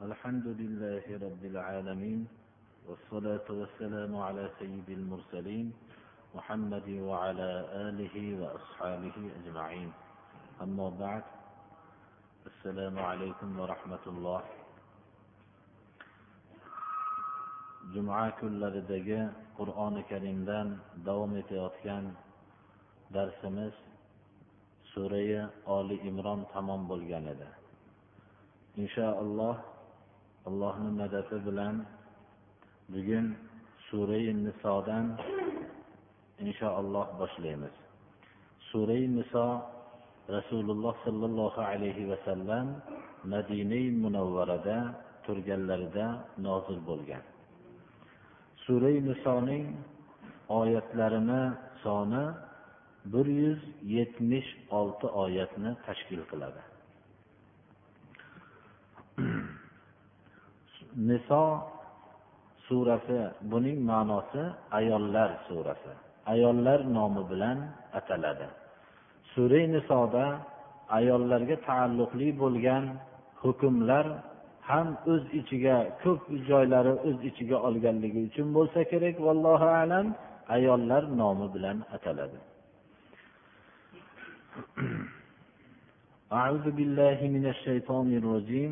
الحمد لله رب العالمين والصلاة والسلام على سيد المرسلين محمد وعلى آله وأصحابه أجمعين. أما بعد السلام عليكم ورحمة الله. juma kunlaridagi qur'oni karimdan davom etayotgan darsimiz surai oli imron tamom bo'lgan edi inshaalloh allohni madadi bilan bugun surai nisodan inshaalloh boshlaymiz. Surai niso rasululloh sollallohu alayhi vasallam madinai munavvarada turganlarida nozil bo'lgan. Surai nisoning oyatlarini soni bir yuz yetmish olti oyatni tashkil qiladi. niso surasi buning ma'nosi ayollar surasi ayollar nomi bilan ataladi surai nisoda ayollarga taalluqli bo'lgan hukmlar ham o'z ichiga ko'p joylari o'z ichiga olganligi uchun bo'lsa kerak vallohu alam ayollar nomi bilan ataladi أعوذ بالله من الشيطان الرجيم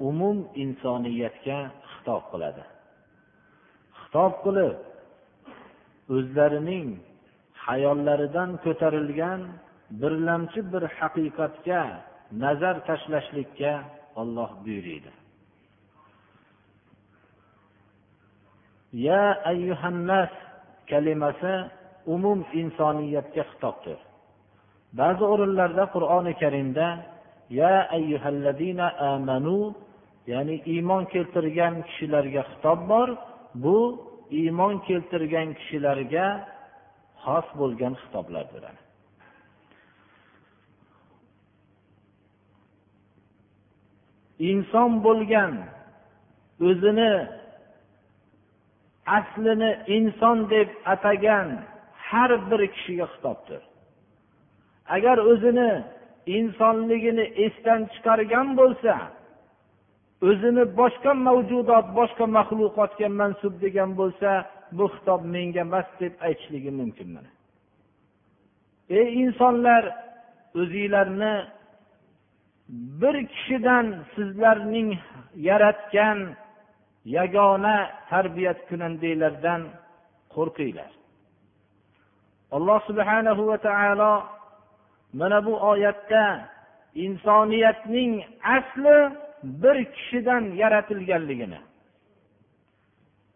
umum insoniyatga xitob qiladi. Xitob qilib o'zlarining hayollaridan ko'tarilgan birlamchi bir haqiqatga nazar tashlashlikka olloh buyuriydi. Ya ayyuhannas kalimasi umum insoniyatga xitobdir. Ba'zi o'rinlarda qur'oni karimda ya ayyuhallazina amanu ya'ni iymon keltirgan kishilarga xitob bor. Bu iymon keltirgan kishilarga xos bo'lgan xitoblardir inson bo'lgan o'zini aslini inson deb atagan har bir kishiga xitobdir. Agar o'zini insonligini esdan chiqargan bo'lsa o'zini boshqa mavjudot boshqa maxluqotga mansub degan bo'lsa bu xitob menga emas deb aytishligi mumkin mana. Ey insonlar o'zinglarni bir kishidan sizlarning yaratgan yagona tarbiyat kunandanglardan qo'rqinglar. Alloh subhanahu va taolo mana bu oyatda insoniyatning asli bir kishidan yaratilganligini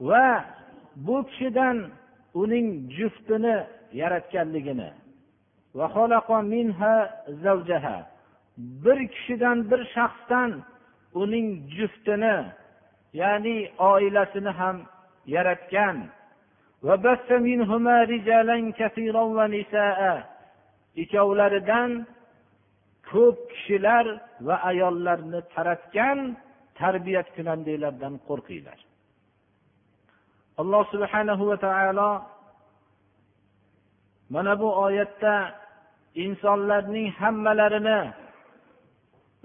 va bu kishidan uning juftini yaratganligini bir kishidan bir shaxsdan uning juftini ya'ni oilasini ham yaratgan. Ikkovlaridan ko'p kishilar va ayollarni taratgan tarbiyat kunandanglardan qo'rqinglar. Alloh subhanahu va taolo mana bu oyatda insonlarning hammalarini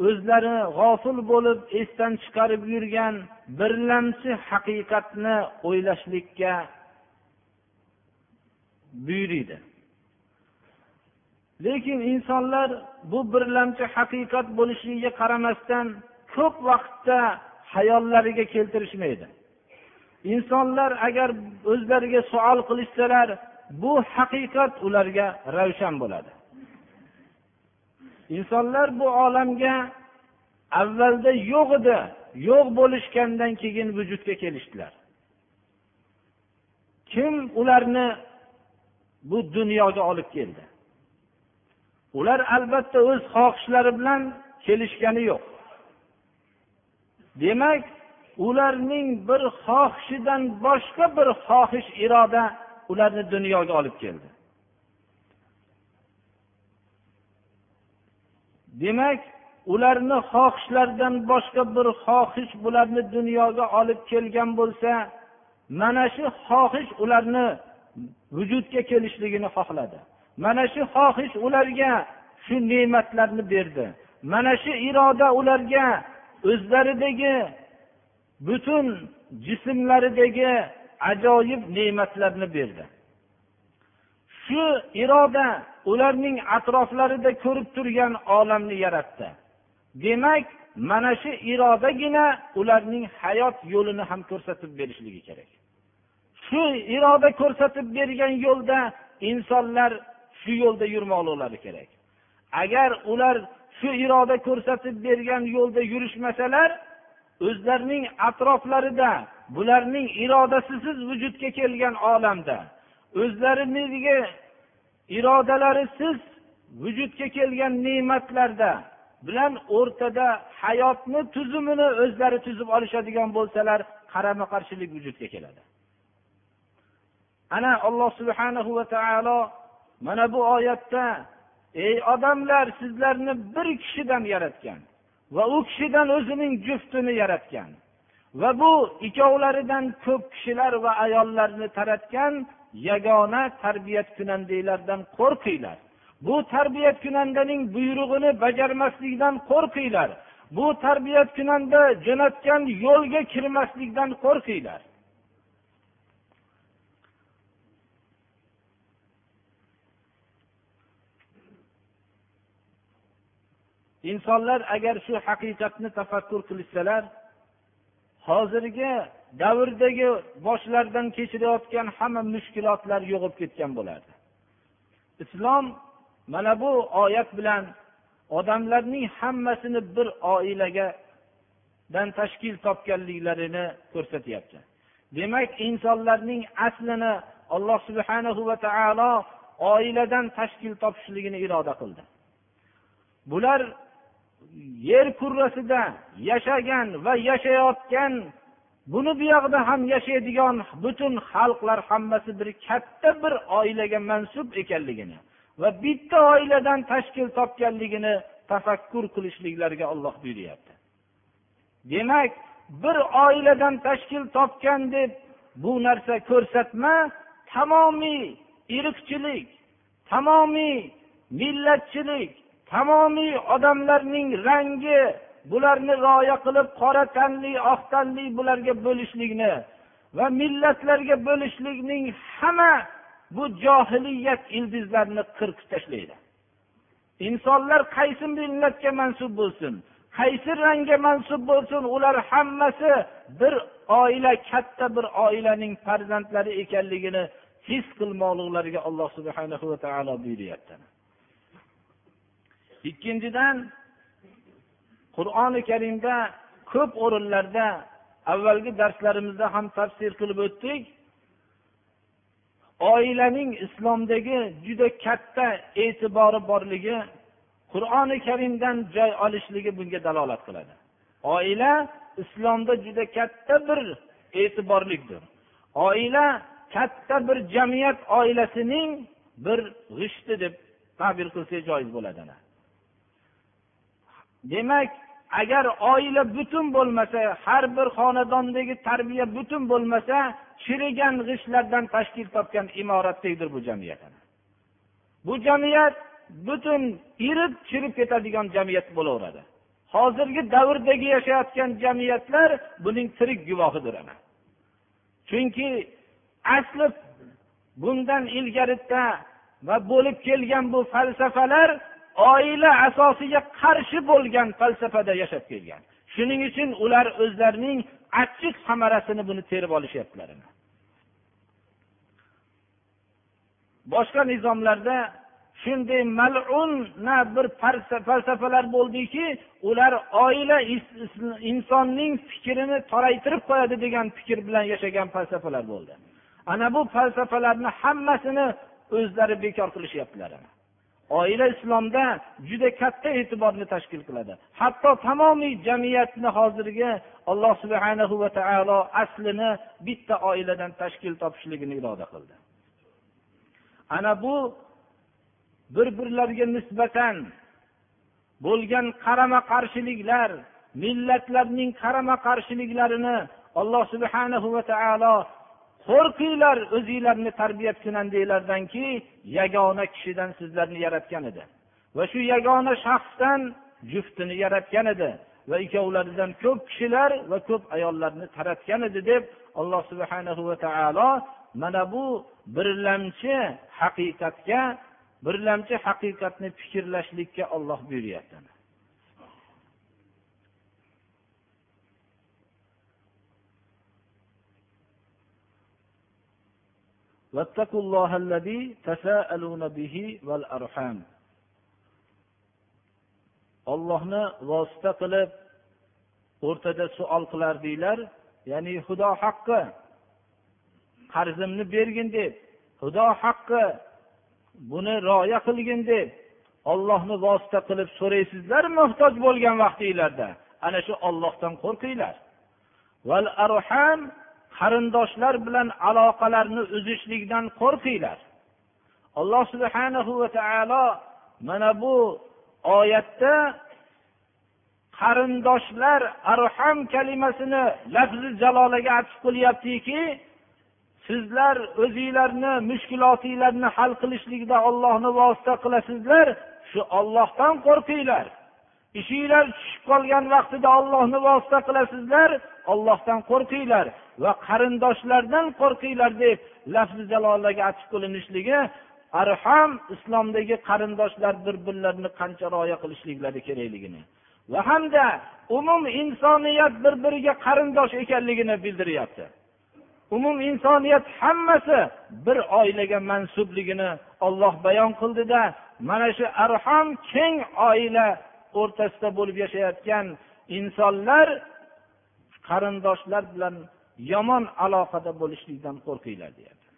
o'zlari g'ofil bo'lib esdan chiqarib yurgan birlamchi haqiqatni o'ylashlikka buyuriydi. Lekin insonlar bu birlamchi haqiqat bo'lishligiga qaramasdan ko'p vaqtda hayollariga keltirishmaydi. Insonlar agar o'zlariga savol qilishsalar bu haqiqat ularga ravshan bo'ladi. Insonlar bu olamga avvalda yo'q edi yo'q bo'lishgandan keyin vujudga kelishdilar. Kim ularni bu dunyoga olib keldi? Ular albatta o'z xohishlari bilan kelishgani yo'q. Demak ularning bir xohishidan boshqa bir xohish iroda ularni dunyoga olib keldi. Demak ularni xohishlaridan boshqa bir xohish bularni dunyoga olib kelgan bo'lsa mana shu xohish ularni vujudga kelishligini xohladi. Mana shu xohish ularga shu ne'matlarni berdi. Mana shu iroda ularga o'zlaridagi butun jismlaridagi ajoyib ne'matlarni berdi. Shu iroda ularning atroflarida ko'rib turgan olamni yaratdi. Demak mana shu irodagina ularning hayot yo'lini ham ko'rsatib berishligi kerak. Shu iroda ko'rsatib bergan yo'lda insonlar shu yo'lda yurmoqliklari kerak. Agar ular shu iroda ko'rsatib bergan yo'lda yurishmasalar o'zlarining atroflarida bularning irodasisiz vujudga kelgan olamda o'zlariniki irodalarisiz vujudga kelgan ne'matlarda bilan o'rtada hayotni tuzumini o'zlari tuzib olishadigan bo'lsalar qarama qarshilik vujudga keladi. Ana alloh subhanahu va taolo mana bu oyatda ey odamlar sizlarni bir kishidan yaratgan va u kishidan o'zining juftini yaratgan va bu ikkovlaridan ko'p kishilar va ayollarni taratgan yagona tarbiyat kunandanglardan qo'rqinglar. Bu tarbiyat kunandaning buyrug'ini bajarmaslikdan qo'rqinglar. Bu tarbiyat kunanda jo'natgan yo'lga kirmaslikdan qo'rqinglar. Insonlar agar shu haqiqatni tafakkur qilishsalar hozirgi davrdagi boshlaridan kechirayotgan hamma mushkulotlar yo'qolib ketgan bo'lardi. Islom mana bu oyat bilan odamlarning hammasini bir oilagadan tashkil topganliklarini ko'rsatyapti. Demak insonlarning aslini alloh subhanahu va taolo oiladan tashkil topishligini iroda qildi. Bular yer kurrasida yashagan va yashayotgan buni buyog'ida ham yashaydigan butun xalqlar hammasi bir katta bir oilaga mansub ekanligini va bitta oiladan tashkil topganligini tafakkur qilishliklariga olloh buyuryapti. Demak bir oiladan tashkil topgan deb bu narsa ko'rsatma tamomiy irqchilik tamomiy millatchilik tamomiy odamlarning rangi bularni rioya qilib qora tanli oq tanli bularga bo'lishlikni va millatlarga bo'lishlikning hamma bu johiliyat ildizlarini qirqib tashlaydi. Insonlar qaysi millatga mansub bo'lsin qaysi rangga mansub bo'lsin ular hammasi bir oila katta bir oilaning farzandlari ekanligini his qilmoqliklariga alloh subhanahu va taolo buyuryapti. Ikkinchidan qur'oni karimda ko'p o'rinlarda avvalgi darslarimizda ham tafsir qilib o'tdik. Oilaning islomdagi juda katta e'tibori borligi qur'oni karimdan joy olishligi bunga dalolat qiladi. Oila islomda juda katta bir e'tiborlikdir. Oila katta bir jamiyat oilasining bir g'ishti deb ta'bir qilsak joiz bo'ladi demak agar oila butun bo'lmasa har bir xonadondagi tarbiya butun bo'lmasa chirigan g'ishtlardan tashkil topgan imoratdekdir bu jamiyat bu jamiyat butun irib chirib ketadigan jamiyat bo'laveradi. Hozirgi davrdagi yashayotgan jamiyatlar buning tirik guvohidir ana. Chunki asli bundan ilgarida va bo'lib kelgan bu falsafalar oila asosiga qarshi bo'lgan falsafada yashab kelgan. Shuning uchun ular o'zlarining achchiq samarasini buni terib olishyaptilar. Boshqa nizomlarda shunday malun bir falsafalar bo'ldiki ular oila insonning fikrini toraytirib qo'yadi degan fikr bilan yashagan falsafalar bo'ldi. Ana bu falsafalarni hammasini o'zlari bekor qilishyaptilar. Oila islomda juda katta e'tiborni tashkil qiladi. Hatto tamomiy jamiyatni hozirgi alloh subhanahu va taolo aslini bitta oiladan tashkil topishligini iroda qildi. Ana bu bir birlariga nisbatan bo'lgan qarama qarshiliklar millatlarning qarama qarshiliklarini alloh subhanahu va taolo qo'rqinglar o'zinglarni tarbiya kunandanglardanki yagona kishidan sizlarni yaratgan edi. Va shu yagona shaxsdan juftini yaratgan edi. Va ikkovlaridan ko'p kishilar va ko'p ayollarni taratgan edi deb alloh subhanahu va taolo mana bu birlamchi haqiqatga birlamchi haqiqatni fikrlashlikka olloh buyuryapti. واتقوا الله الذي تساءلون به والأرحام ollohni vosita qilib o'rtada suol qilardinglar ya'ni xudo haqqi qarzimni bergin deb xudo haqqi buni rioya qilgin deb ollohni vosita qilib so'raysizlar muhtoj bo'lgan vaqtinglarda ana shu ollohdan qo'rqinglar val arham qarindoshlar bilan aloqalarni uzishlikdan qo'rqinglar. Alloh subhanahu va taolo mana bu oyatda qarindoshlar arham kalimasini lafzi jalolaga atf qilyaptiki sizlar o'zinglarni mushkulotinglarni hal qilishlikda ollohni vosita qilasizlar shu ollohdan qo'rqinglar. Ishinglar tushib qolgan vaqtida ollohni vosita qilasizlar ollohdan qo'rqinglar. Va qarindoshlardan qo'rqinglar deb lafzi jalolaga atf qilinishligi arham islomdagi qarindoshlar bir birlarini qancha rioya qilishliklari kerakligini va hamda umum insoniyat bir biriga qarindosh ekanligini bildiryapti. Umum insoniyat hammasi bir oilaga mansubligini olloh bayon qildida mana shu arham keng oila o'rtasida bo'lib yashayotgan insonlar qarindoshlar bilan yomon aloqada bo'lishlikdan qo'rqinglar deyapti.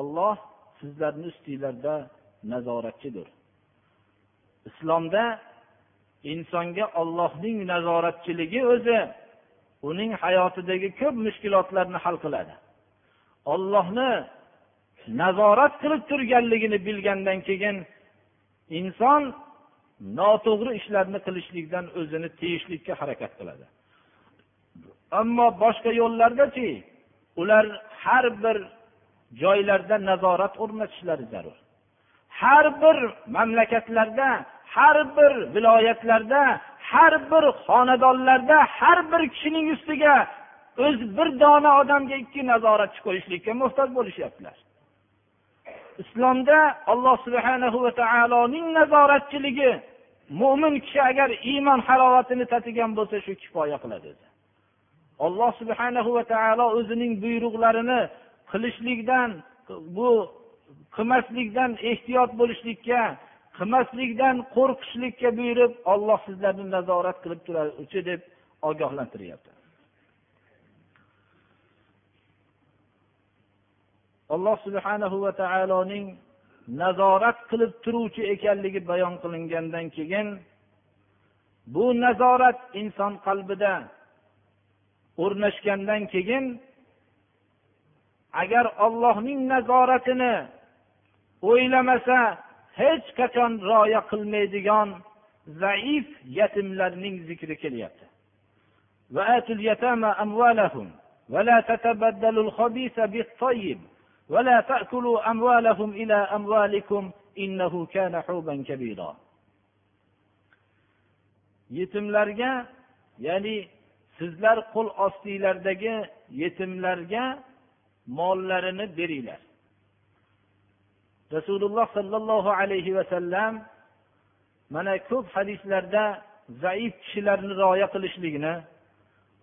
Olloh sizlarni ustinglarda nazoratchidir. Islomda insonga ollohning nazoratchiligi o'zi uning hayotidagi ko'p mushkulotlarni hal qiladi. Ollohni nazorat qilib turganligini bilgandan keyin inson noto'g'ri ishlarni qilishlikdan o'zini tiyishlikka harakat qiladi. Ammo boshqa yo'llardachi ular har bir joylarda nazorat o'rnatishlari zarur. Har bir mamlakatlarda har bir viloyatlarda har bir xonadonlarda har bir kishining ustiga o'z bir dona odamga ikki nazoratchi qo'yishlikka muhtoj bo'lishyaptilar. Islomda alloh subhanahu va taoloning nazoratchiligi mo'min kishi agar iymon harovatini tatigan bo'lsa shu kifoya qiladi alloh subhanahu va taolo o'zining buyruqlarini qilishlikdan bu qilmaslikdan ehtiyot bo'lishlikka qilmaslikdan qo'rqishlikka buyurib olloh sizlarni nazorat qilib turuvchi deb ogohlantiryapti. alloh subhanahu va taoloning nazorat qilib turuvchi ekanligi bayon qilingandan keyin bu nazorat inson qalbida o'rnashgandan keyin agar ollohning nazoratini o'ylamasa hech qachon rioya qilmaydigan zaif yetimlarning zikri kelyapti ولا تتبدلوا الخبيث بالطيب ولا تأكلوا أموالهم إلى أموالكم إنه كان حوبا كبيرا yetimlarga ya'ni sizlar qo'l ostinglardagi yetimlarga mollarini beringlar rasululloh sollallohu alayhi vasallam mana ko'p hadislarda zaif kishilarni rioya qilishlikni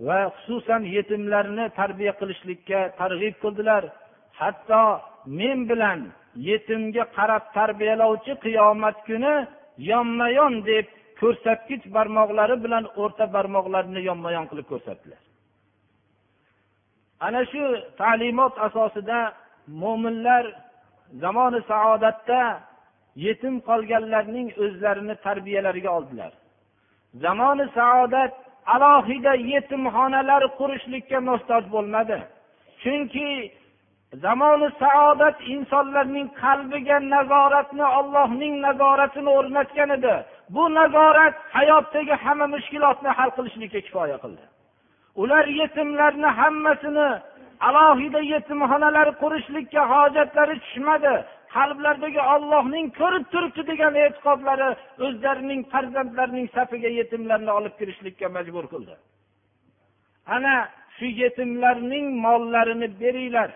va xususan yetimlarni tarbiya qilishlikka targ'ib qildilar Hatto men bilan yetimga qarab tarbiyalovchi qiyomat kuni yonma yon deb ko'rsatkich barmoqlari bilan o'rta barmoqlarini yonma yon qilib ko'rsatdilar. Ana shu ta'limot asosida mo'minlar zamoni saodatda yetim qolganlarning o'zlarini tarbiyalariga oldilar. Zamoni saodat alohida yetimxonalar qurishlikka muhtoj bo'lmadi. Chunki zamoni saodat insonlarning qalbiga nazoratni ollohning nazoratini o'rnatgan edi. Bu nazorat hayotdagi hamma mushkulotni hal qilishlikka kifoya qildi. Ular yetimlarni hammasini alohida yetimxonalar qurishlikka hojatlari tushmadi. Qalblaridagi ollohning ko'rib turibdi degan e'tiqodlari o'zlarining farzandlarining safiga yetimlarni olib kirishlikka majbur qildi. Ana shu yetimlarning mollarini beringlar.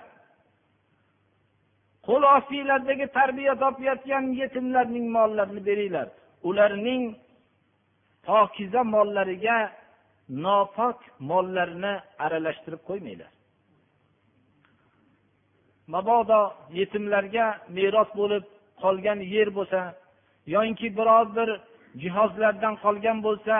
Qo'l ostinglardagi tarbiya topayotgan yetimlarning mollarini beringlar. Ularning pokiza mollariga nopok mollarni aralashtirib qo'ymanglar. Mabodo yetimlarga meros bo'lib qolgan yer bo'lsa yoinki biror bir jihozlardan qolgan bo'lsa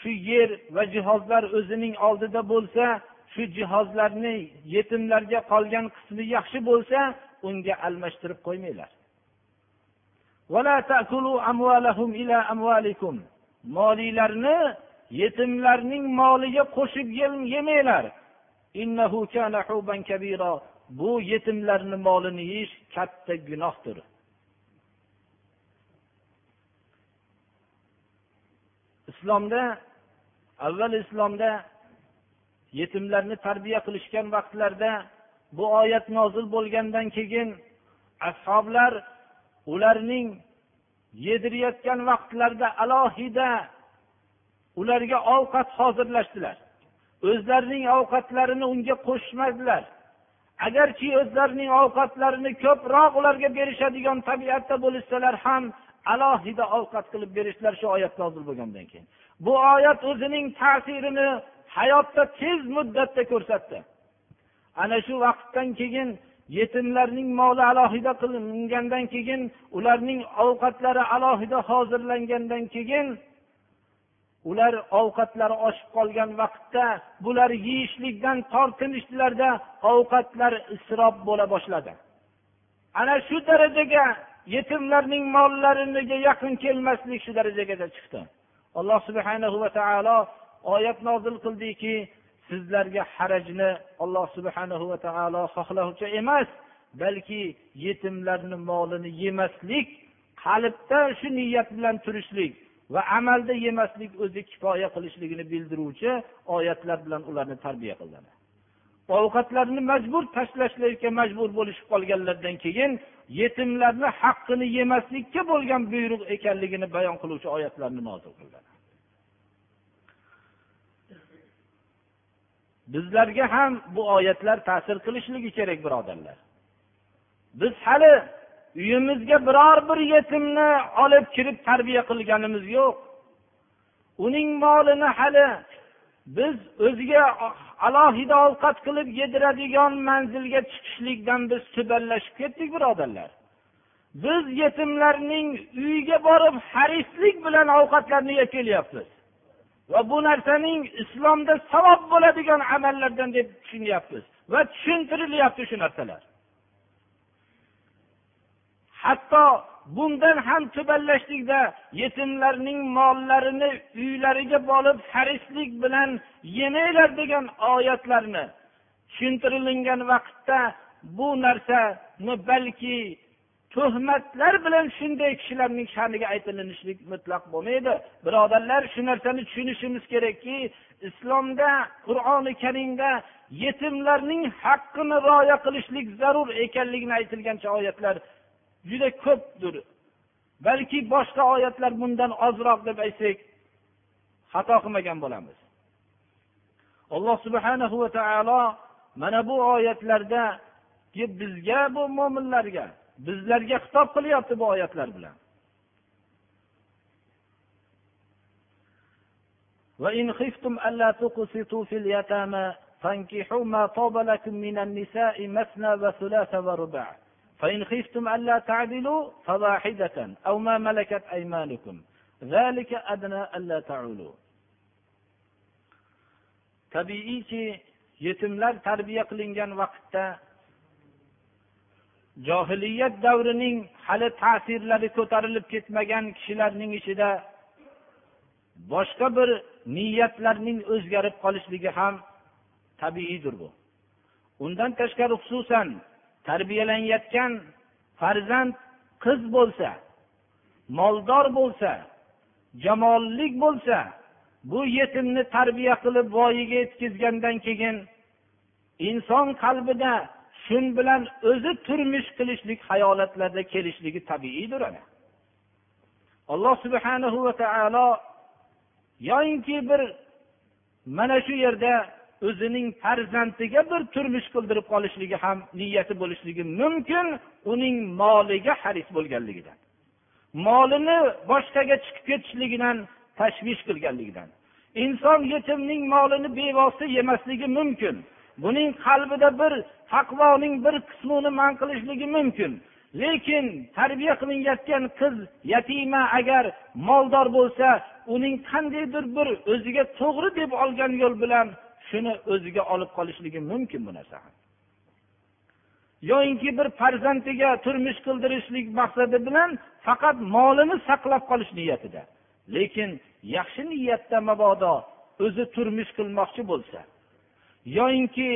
shu yer va jihozlar o'zining oldida bo'lsa shu jihozlarni yetimlarga qolgan qismi yaxshi bo'lsa unga almashtirib qo'ymanglar. Moliylarni yetimlarning moliga qo'shib yemanglar. Bu yetimlarni molini yeyish katta gunohdir. Islomda avval islomda yetimlarni tarbiya qilishgan vaqtlarda bu oyat nozil bo'lgandan keyin ashoblar ularning yedirayotgan vaqtlarida alohida ularga ovqat hozirlashdilar. O'zlarining ovqatlarini unga qo'shmadilar agarki o'zlarining ovqatlarini ko'proq ularga berishadigan tabiatda bo'lishsalar ham alohida ovqat qilib berishdilar shu oyat nozil bo'lgandan keyin. Bu oyat o'zining ta'sirini hayotda tez muddatda ko'rsatdi. Ana shu vaqtdan keyin yetimlarning moli alohida qilingandan keyin ularning ovqatlari alohida hozirlangandan keyin ular ovqatlari oshib qolgan vaqtda bular yeyishlikdan tortinishdilarda ovqatlar isrof bo'la boshladi. Ana shu darajaga yetimlarning mollariga yaqin kelmaslik shu darajagacha chiqdi. Alloh subhanahu va taolo oyat nozil qildiki sizlarga harajni alloh subhanahu va taolo xohlovchi emas balki yetimlarni molini yemaslik qalbda shu niyat bilan turishlik va amalda yemaslik o'zi kifoya qilishligini bildiruvchi oyatlar bilan ularni tarbiya qiladi. Ovqatlarini majbur tashlashlikka majbur bo'lishib qolganlaridan keyin yetimlarni haqqini yemaslikka bo'lgan buyruq ekanligini bayon qiluvchi oyatlarni nozil qildi. Bizlarga ham bu oyatlar ta'sir qilishligi kerak birodarlar. Biz hali uyimizga biror bir yetimni olib kirib tarbiya qilganimiz yo'q. Uning molini hali biz o'ziga alohida ovqat qilib yediradigan manzilga chiqishlikdan biz tubanlashib ketdik birodarlar. Biz yetimlarning uyiga borib harislik bilan ovqatlarni yeb kelyapmiz. Va bu narsaning islomda savob bo'ladigan amallardan deb tushunyapmiz va tushuntirilyapti shu narsalar. Hatto bundan ham tubanlashlikda yetimlarning mollarini uylariga borib harislik bilan yemanglar degan oyatlarni. Tushuntirilgan vaqtda bu narsani balki tuhmatlar bilan shunday kishilarning sha'niga aytilinishlik mutlaq bo'lmaydi. Birodarlar shu narsani tushunishimiz kerakki islomda qur'oni karimda yetimlarning haqqini rioya qilishlik zarur ekanligini aytilgan oyatlar juda ko'pdir. Balki boshqa oyatlar bundan ozroq deb aytsak xato qilmagan bo'lamiz. Alloh subhanahu va taolo mana bu oyatlarda bizga bu mo'minlarga bizlarga xitob qilyapti bu oyatlar bilan وإن خفتم ألا تقسطوا في اليتامى فانكحوا ما طاب لكم من النساء مثنى وثلاث ورباع فإن خفتم ألا تعدلوا فواحدة أو ما ملكت أيمانكم tabiiyki yetimlar tarbiya qilingan vaqtda johiliyat davrining hali ta'sirlari ko'tarilib ketmagan kishilarning ichida boshqa bir niyatlarning o'zgarib qolishligi ham tabiiydir bu. Undan tashqari xususan tarbiyalanayotgan farzand qiz bo'lsa moldor bo'lsa jamollik bo'lsa bu yetimni tarbiya qilib voyaga yetkazgandan keyin inson qalbida shu bilan o'zi turmush qilishlik hayolatlarda kelishligi tabiiydir ana. Alloh subhanahu va taolo yoyinki bir mana shu yerda o'zining farzandiga bir turmush qildirib qolishligi ham niyati bo'lishligi mumkin uning moliga haris bo'lganligidan molini boshqaga chiqib ketishligidan tashvish qilganligidan. Inson yetimning molini bevosita yemasligi mumkin. Buning qalbida bir taqvoning bir qismini man qilishligi mumkin. Lekin tarbiya qilinayotgan qiz yatima agar moldor bo'lsa uning qandaydir bir o'ziga to'g'ri deb olgan yo'l bilan shuni o'ziga olib qolishligi mumkin bu narsa yoyinki bir farzandiga turmush qildirishlik maqsadi bilan faqat molini saqlab qolish niyatida. Lekin yaxshi niyatda mabodo o'zi turmush qilmoqchi bo'lsa yoyinki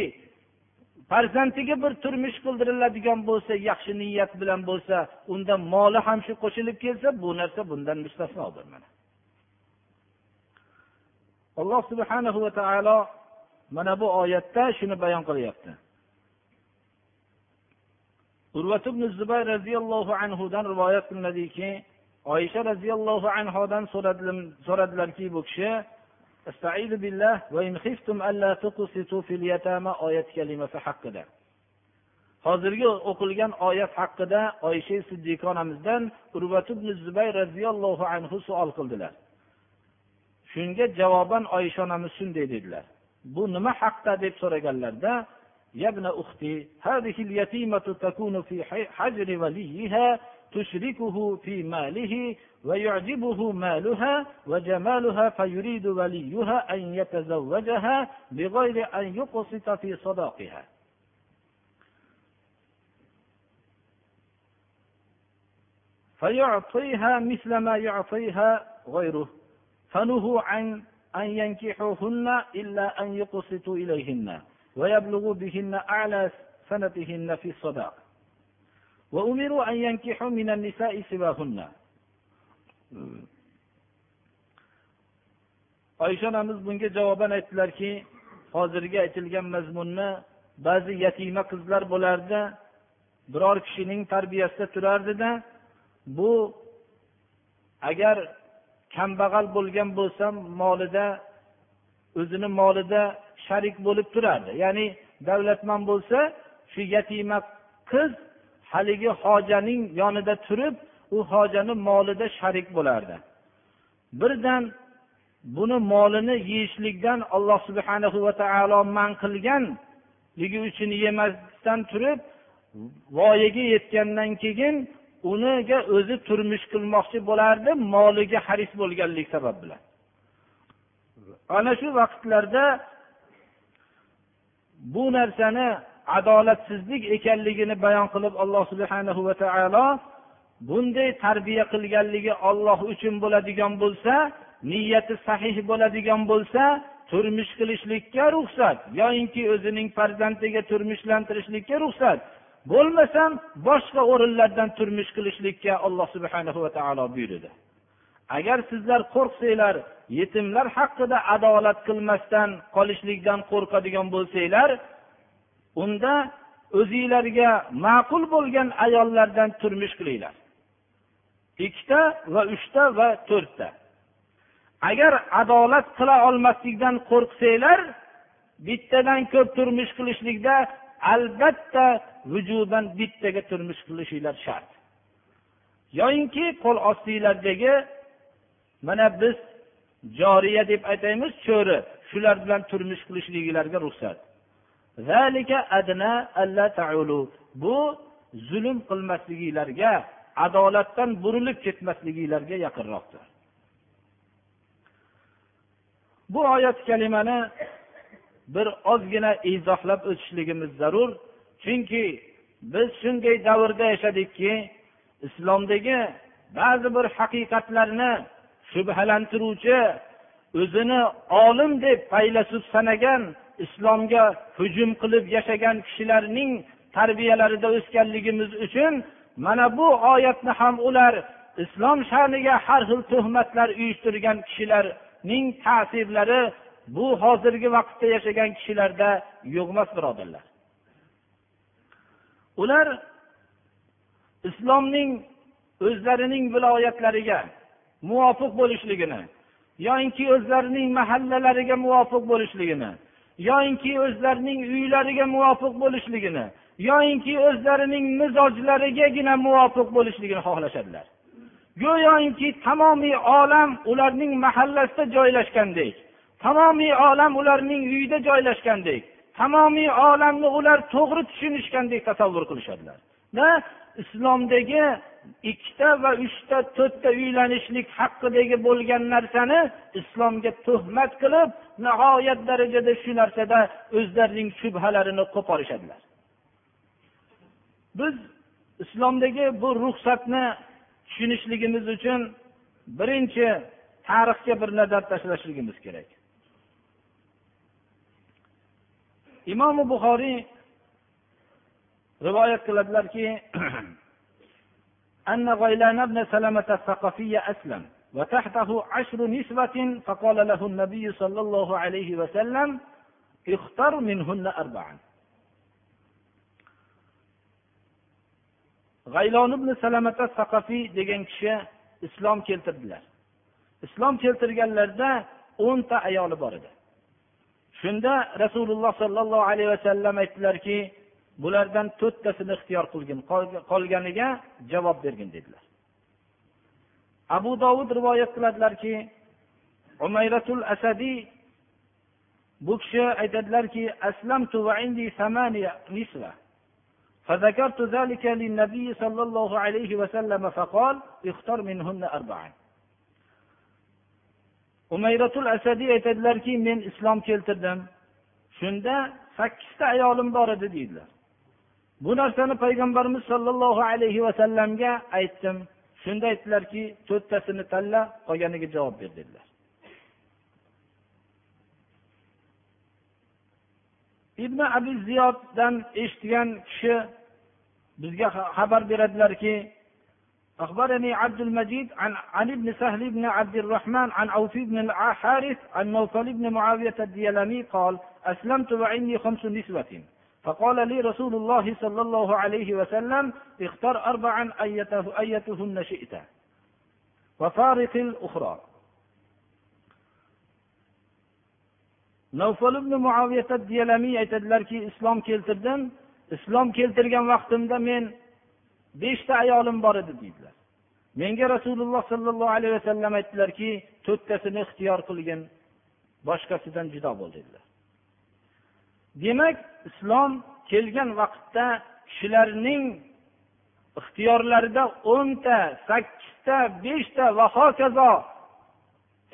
farzandiga bir turmush qildiriladigan bo'lsa yaxshi niyat bilan bo'lsa unda moli ham shu qo'shilib kelsa bu narsa bundan mustasnodir mana. Alloh subhanahu va taolo mana bu oyatda shuni bayon qilyapti. Urvat ibn zubayr roziyallohu anhudan rivoyat qilinadiki oysha roziyallohu anhodan so'radilarki bu kishi oyat kalimasi haqida hozirgi o'qilgan oyat haqida oysha siddiqa onamizdan urvat ibn zubayr roziyallohu anhu savol qildilar shunga javoban oysha onamiz shunday dedilar bu nima haqda deb so'raganlarda يا ابن أختي هذه اليتيمة تكون في حجر وليها تشركه في ماله ويعجبه مالها وجمالها فيريد وليها أن يتزوجها بغير أن يقسط في صداقها. فيعطيها مثل ما يعطيها غيره فنهوا عن أن ينكحوهن إلا أن يقسطوا إليهن ويبلغوا بهن أعلى سنتهن في الصداق. وأمروا أن ينكحوا من النساء سواهن oysha onamiz bunga javoban aytdilarki hozirgi aytilgan mazmunni ba'zi yatima qizlar bo'lardi biror kishining tarbiyasida turardida bu agar kambag'al bo'lgan bo'lsa molida o'zini molida sharik bo'lib turardi ya'ni davlatmand bo'lsa shu yatima qiz haligi hojaning yonida turib u hojani molida sharik bo'lardi. Birdan buni molini yeyishlikdan alloh subhanahu va taolo man qilganligi uchun yemasdan turib voyaga yetgandan keyin uniga o'zi turmush qilmoqchi bo'lardi moliga haris bo'lganlik sabab bilan. Ana shu vaqtlarda bu narsani adolatsizlik ekanligini bayon qilib alloh subhanahu va taolo bunday tarbiya qilganligi olloh uchun bo'ladigan bo'lsa niyati sahih bo'ladigan bo'lsa turmush qilishlikka ruxsat yoyinki o'zining farzandiga turmushlantirishlikka ruxsat bo'lmasam boshqa o'rinlardan turmush qilishlikka alloh subhana va taolo buyurdi. Agar sizlar qo'rqsanglar yetimlar haqida adolat qilmasdan qolishlikdan qo'rqadigan bo'lsanglar unda o'zinglarga ma'qul bo'lgan ayollardan turmush qilinglar. Ikkita va uchta va to'rtta. Agar adolat qila olmaslikdan qo'rqsanglar bittadan ko'p turmush qilishlikda albatta vujuban bittaga turmush qilishinglar shart. Yoyinki qo'l ostinglardagi mana biz joriya deb aytaymiz cho'ri shular bilan turmush qilishliginglarga ruxsat. Bu zulm qilmasliginglarga adolatdan burilib ketmasliginglarga yaqinroqdir. Bu oyat kalimani bir ozgina izohlab o'tishligimiz zarur chunki biz shunday davrda yashadikki islomdagi ba'zi bir haqiqatlarni shubhalantiruvchi o'zini olim deb faylasuf sanagan islomga hujum qilib yashagan kishilarning tarbiyalarida o'sganligimiz uchun mana bu oyatni ham ular islom sha'niga har xil tuhmatlar uyushtirgan kishilarning ta'sirlari bu hozirgi vaqtda yashagan kishilarda yo'q emas birodarlar. Ular islomning o'zlarining viloyatlariga muvofiq bo'lishligini yoinki o'zlarining mahallalariga muvofiq bo'lishligini yoinki o'zlarining uylariga muvofiq bo'lishligini yoinki o'zlarining mizojlarigagina muvofiq bo'lishligini xohlashadilar. Go'yoki tamomiy olam ularning mahallasida joylashgandek tamomiy olam ularning uyida joylashgandek tamomiy olamni ular to'g'ri tushunishgandek tasavvur qilishadilar. Va islomdagi ikkita va uchta to'rtta uylanishlik haqidagi bo'lgan narsani islomga tuhmat qilib nihoyat darajada shu narsada o'zlarining shubhalarini qo'porishadilar biz islomdagi bu ruxsatni tushunishligimiz uchun birinchi tarixga bir nazar tashlashligimiz kerak imomi buxoriy rivoyat qiladilarki أن غيلان بن سلمة الثقفي أسلم وتحته عشر نسوة فقال له النبي صلى الله عليه وسلم اختر منهن أربعا g'aylon ibn salamata saqafiy degan kishi islom keltirdilar islom keltirganlarida o'nta ayoli bor edi shunda rasululloh sollallohu alayhi vasallam aytdilarki bulardan to'rttasini ixtiyor qilgin qolganiga javob bergin dedilar abu dovud rivoyat qiladilarki umayratul asadiy bu kishi aytadilarki aslamtu va indi nisva فذكرت ذلك للنبي صلى الله عليه وسلم فقال اختر منهن أربعا umayratul asadiy aytadilarki men islom keltirdim shunda sakkizta ayolim bor edi deydilar bu narsani payg'ambarimiz sollallohu alayhi vasallamga aytdim shunda aytdilarki to'rttasini tanla qolganiga javob ber dedilar ibn abi ziyoddan eshitgan kishi bizga xabar beradilarki أخبرني عبد المجيد عن عن ابن سهل بن عبد الرحمن عن عوف بن الحارث عن نوفل بن معاوية الديلمي قال أسلمت وعندي خمس نسوة فقال لي رسول الله صلى الله عليه وسلم اختر أربعا أيته أيتهن شئت وفارق الأخرى navfal ibn diyalamiy aytadilarki islom keltirdim islom keltirgan vaqtimda men beshta ayolim bor edi deydilar menga rasululloh sollallohu alayhi vasallam aytdilarki to'rttasini ixtiyor qilgin boshqasidan judo bo'l dedilar Demak islom kelgan vaqtda kishilarning ixtiyorlarida o'nta sakkizta beshta va hokazo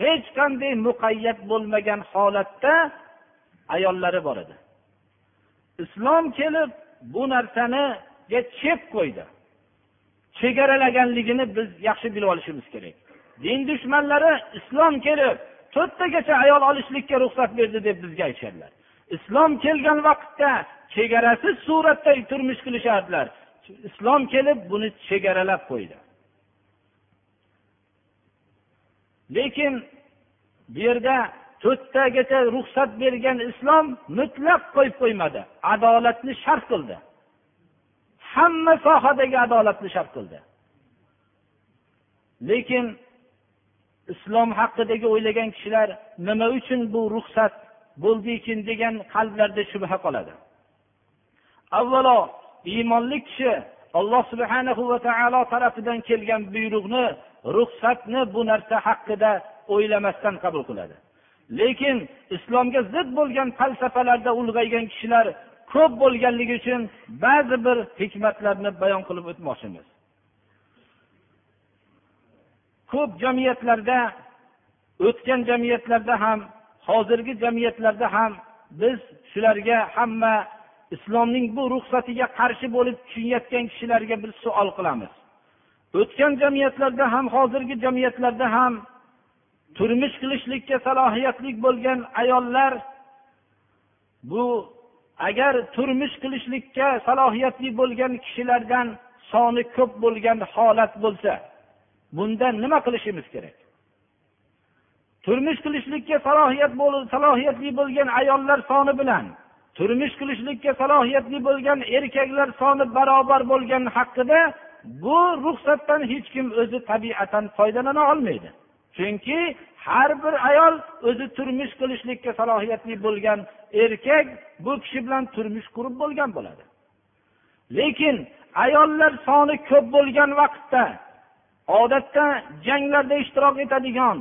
hech qanday muqayyat bo'lmagan holatda ayollari bor edi. Islom kelib bu narsaniga chek qo'ydi. Chegaralaganligini biz yaxshi bilib olishimiz kerak. Din dushmanlari islom kelib to'rttagacha ayol olishlikka ruxsat berdi deb bizga aytishadilar. Islom kelgan vaqtda chegarasiz suratda turmush qilishardilar. Islom kelib buni chegaralab qo'ydi. Lekin bu yerda to'rttagacha ruxsat bergan islom mutlaq qo'yib qo'ymadi. Adolatni shart qildi. Hamma sohadagi adolatni shart qildi. Lekin islom haqidagi o'ylagan kishilar nima uchun bu ruxsat bo'ldikin degan qalblarda shubha qoladi. Avvalo iymonli kishi alloh subhanahu va taolo tarafidan kelgan buyruqni ruxsatni bu narsa haqida o'ylamasdan qabul qiladi. Lekin islomga zid bo'lgan falsafalarda ulg'aygan kishilar ko'p bo'lganligi uchun ba'zi bir hikmatlarni bayon qilib o'tmoqchimiz. Ko'p jamiyatlarda o'tgan jamiyatlarda ham hozirgi jamiyatlarda ham biz shularga hamma islomning bu ruxsatiga qarshi bo'lib tushunayotgan kishilarga bir savol qilamiz. O'tgan jamiyatlarda ham hozirgi jamiyatlarda ham turmush qilishlikka salohiyatli bo'lgan ayollar bu agar turmush qilishlikka salohiyatli bo'lgan kishilardan soni ko'p bo'lgan holat bo'lsa bunda nima qilishimiz kerak? Turmush qilishlikka salohiyat salohiyatli bo'lgan ayollar soni bilan turmush qilishlikka salohiyatli bo'lgan erkaklar soni barobar bo'lgani haqida bu ruxsatdan hech kim o'zi tabiatan foydalana olmaydi. Chunki har bir ayol o'zi turmush qilishlikka salohiyatli bo'lgan erkak bu kishi bilan turmush qurib bo'lgan bo'ladi. Lekin ayollar soni ko'p bo'lgan vaqtda odatda janglarda ishtirok etadigan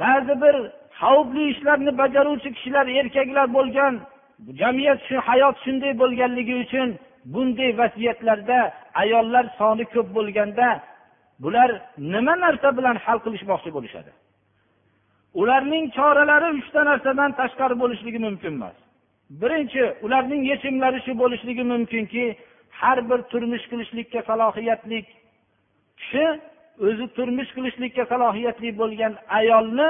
ba'zi bir xavfli ishlarni bajaruvchi kishilar erkaklar bo'lgan jamiyat shu hayot shunday bo'lganligi uchun bunday vaziyatlarda ayollar soni ko'p bo'lganda bular nima narsa bilan hal qilishmoqchi bo'lishadi? Ularning choralari uchta narsadan tashqari bo'lishligi mumkin emas. Birinchi ularning yechimlari shu bo'lishligi mumkinki har bir turmush qilishlikka salohiyatli kishi o'zi turmush qilishlikka salohiyatli bo'lgan ayolni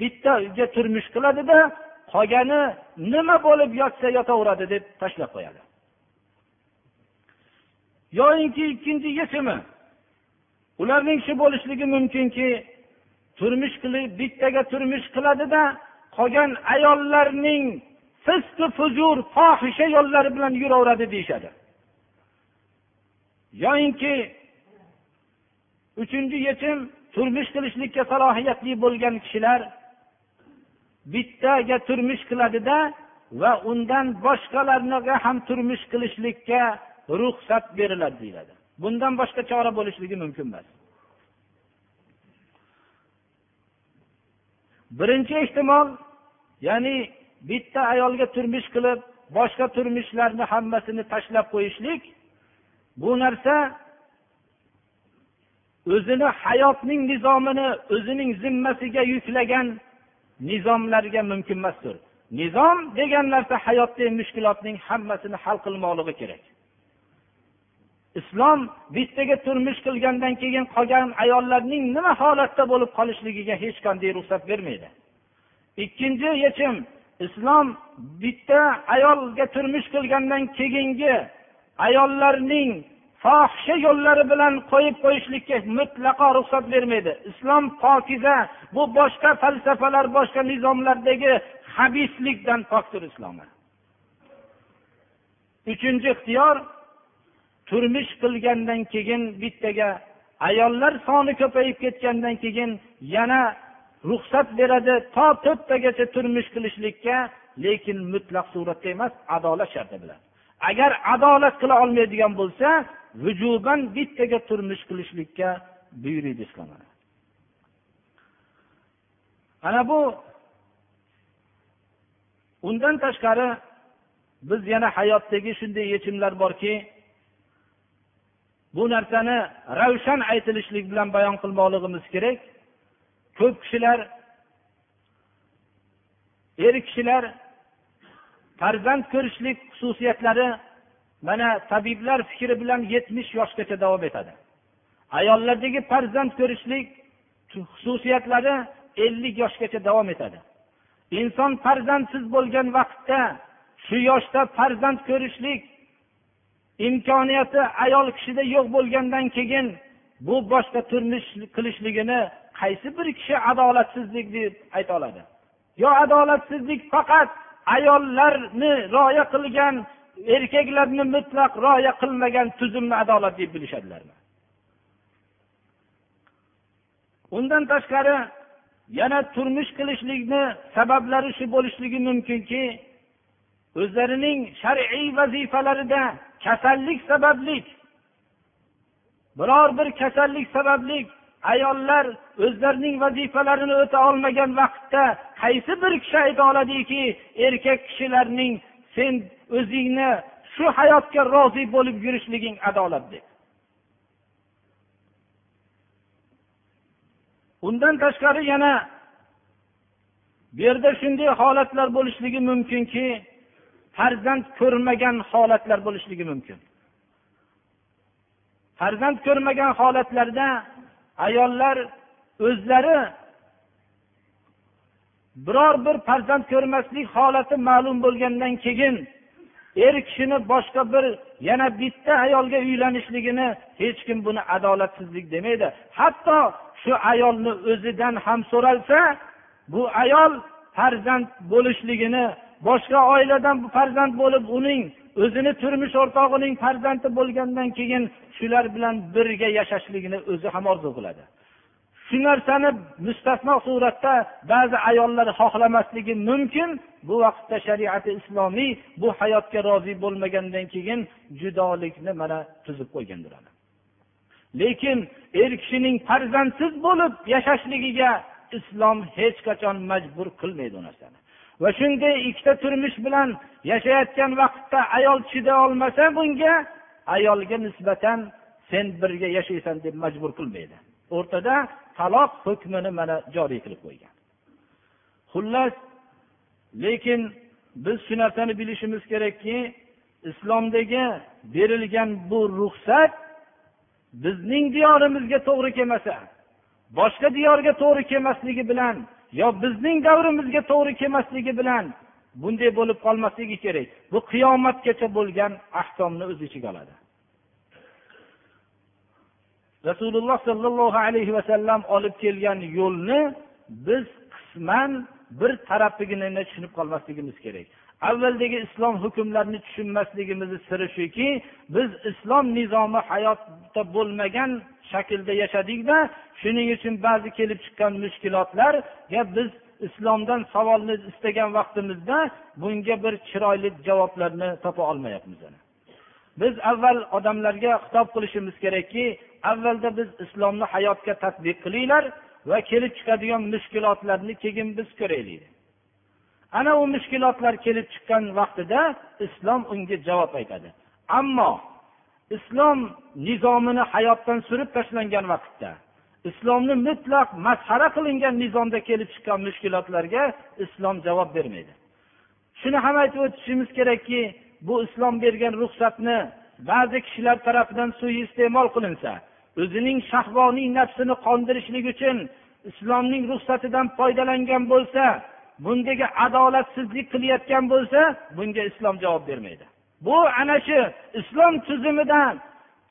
bitta uyga turmush qiladida qolgani nima bo'lib yotsa yotaveradi deb tashlab qo'yadi. Yoyinki ikkinchi yechimi ularning shu bo'lishligi mumkinki turmush qilib bittaga turmush qiladida qolgan ayollarning fisqi fujur fohisha yo'llari bilan yuraveradi deyishadi. Yoyinki uchinchi yechim turmush qilishlikka salohiyatli bo'lgan kishilar bittaga turmush qiladida va undan boshqalarga ham turmush qilishlikka ruxsat beriladi deyiladi. Bundan boshqa chora bo'lishligi mumkin emas. Birinchi ehtimol ya'ni bitta ayolga turmush qilib boshqa turmushlarni hammasini tashlab qo'yishlik bu narsa o'zini hayotning nizomini o'zining zimmasiga yuklagan nizomlarga mumkin emasdir. Nizom degan narsa hayotdagi mushkulotning hammasini hal qilmoqligi kerak. Islom bittaga turmush qilgandan keyin qolgan ayollarning nima holatda bo'lib qolishligiga hech qanday ruxsat bermaydi. Ikkinchi yechim islom bitta ayolga turmush qilgandan keyingi ayollarning fohisha yo'llari bilan qo'yib qo'yishlikka mutlaqo ruxsat bermaydi. Islom pokiza bu boshqa falsafalar boshqa nizomlardagi habislikdan pokdir islom uchinchi ixtiyor turmush qilgandan keyin bittaga ayollar soni ko'payib ketgandan keyin yana ruxsat beradi. To to'rttagacha turmush qilishlikka lekin mutlaq suratda emas adolat sharti bilan. Agar adolat qila olmaydigan bo'lsa vujuban bittaga turmush qilishlikka buyuriydi islom ana bu undan tashqari biz yana hayotdagi shunday yechimlar borki bu narsani ravshan aytilishlik bilan bayon qilmoqligimiz kerak. Ko'p kishilar er kishilar farzand ko'rishlik xususiyatlari mana tabiblar fikri bilan yetmish yoshgacha davom etadi. Ayollardagi farzand ko'rishlik xususiyatlari ellik yoshgacha davom etadi. Inson farzandsiz bo'lgan vaqtda shu yoshda farzand ko'rishlik imkoniyati ayol kishida yo'q bo'lgandan keyin bu boshqa turmush qilishligini qaysi bir kishi adolatsizlik deb ayta oladi? Yo adolatsizlik faqat ayollarni rioya qilgan erkaklarni mutlaq rioya qilmagan tuzumni adolat deb bilishadilar. Undan tashqari yana turmush qilishlikni sabablari shu bo'lishligi mumkinki o'zlarining shar'iy vazifalarida kasallik sababli biror bir kasallik sababli ayollar o'zlarining vazifalarini o'ta olmagan vaqtda qaysi bir kishi ayta oladiki erkak kishilarning sen o'zingni shu hayotga rozi bo'lib yurishliging adolat deb. Undan tashqari yana bu yerda shunday holatlar bo'lishligi mumkinki farzand ko'rmagan holatlar bo'lishligi mumkin. Farzand ko'rmagan holatlarda ayollar o'zlari biror bir farzand ko'rmaslik holati ma'lum bo'lgandan keyin er kishini boshqa bir yana bitta ayolga uylanishligini hech kim buni adolatsizlik demaydi. Hatto shu ayolni o'zidan ham so'ralsa bu ayol farzand bo'lishligini boshqa oiladan farzand bo'lib uning o'zini turmush o'rtog'ining farzandi bo'lgandan keyin shular bilan birga yashashligini o'zi ham orzu qiladi. Shu narsani mustasno suratda ba'zi ayollar xohlamasligi mumkin. Bu vaqtda shariati islomiy bu hayotga rozi bo'lmagandan keyin judolikni mana tuzib qo'ygandir lekin er kishining farzandsiz bo'lib yashashligiga islom hech qachon majbur qilmaydi u narsani. Va shunday ikkita turmush bilan yashayotgan vaqtda ayol chiday olmasa bunga ayolga nisbatan sen birga yashaysan deb majbur qilmaydi. O'rtada taloq hukmini mana joriy qilib qo'ygan. Xullas lekin biz shu narsani bilishimiz kerakki islomdagi berilgan bu ruxsat bizning diyorimizga to'g'ri kelmasa boshqa diyorga to'g'ri kelmasligi bilan yo bizning davrimizga to'g'ri kelmasligi bilan bunday bo'lib qolmasligi kerak. Bu qiyomatgacha bo'lgan ahkomni o'z ichiga oladi. Rasululloh sollallohu alayhi vasallam olib kelgan yo'lni biz qisman bir tarafiginini tushunib qolmasligimiz kerak. Avvaldagi islom hukmlarini tushunmasligimizni siri shuki biz islom nizomi hayotda bo'lmagan shaklda yashadikda shuning uchun ba'zi kelib chiqqan mushkulotlarga biz islomdan savolni istagan vaqtimizda bunga bir chiroyli javoblarni topa olmayapmiz biz avval odamlarga xitob qilishimiz kerakki avvalda biz islomni hayotga tadbiq qilinglar va kelib chiqadigan mushkulotlarni keyin biz ko'raylik. Ana u mushkulotlar kelib chiqqan vaqtida islom unga javob aytadi. Ammo islom nizomini hayotdan surib tashlangan vaqtda islomni mutlaq masxara qilingan nizomda kelib chiqqan mushkulotlarga islom javob bermaydi. Shuni ham aytib o'tishimiz kerakki bu islom bergan ruxsatni ba'zi kishilar tarafidan suiiste'mol qilinsa o'zining shahvoniy nafsini qondirishlik uchun islomning ruxsatidan foydalangan bo'lsa bundagi adolatsizlik qilayotgan bo'lsa bunga islom javob bermaydi. Bu ana shu islom tuzumidan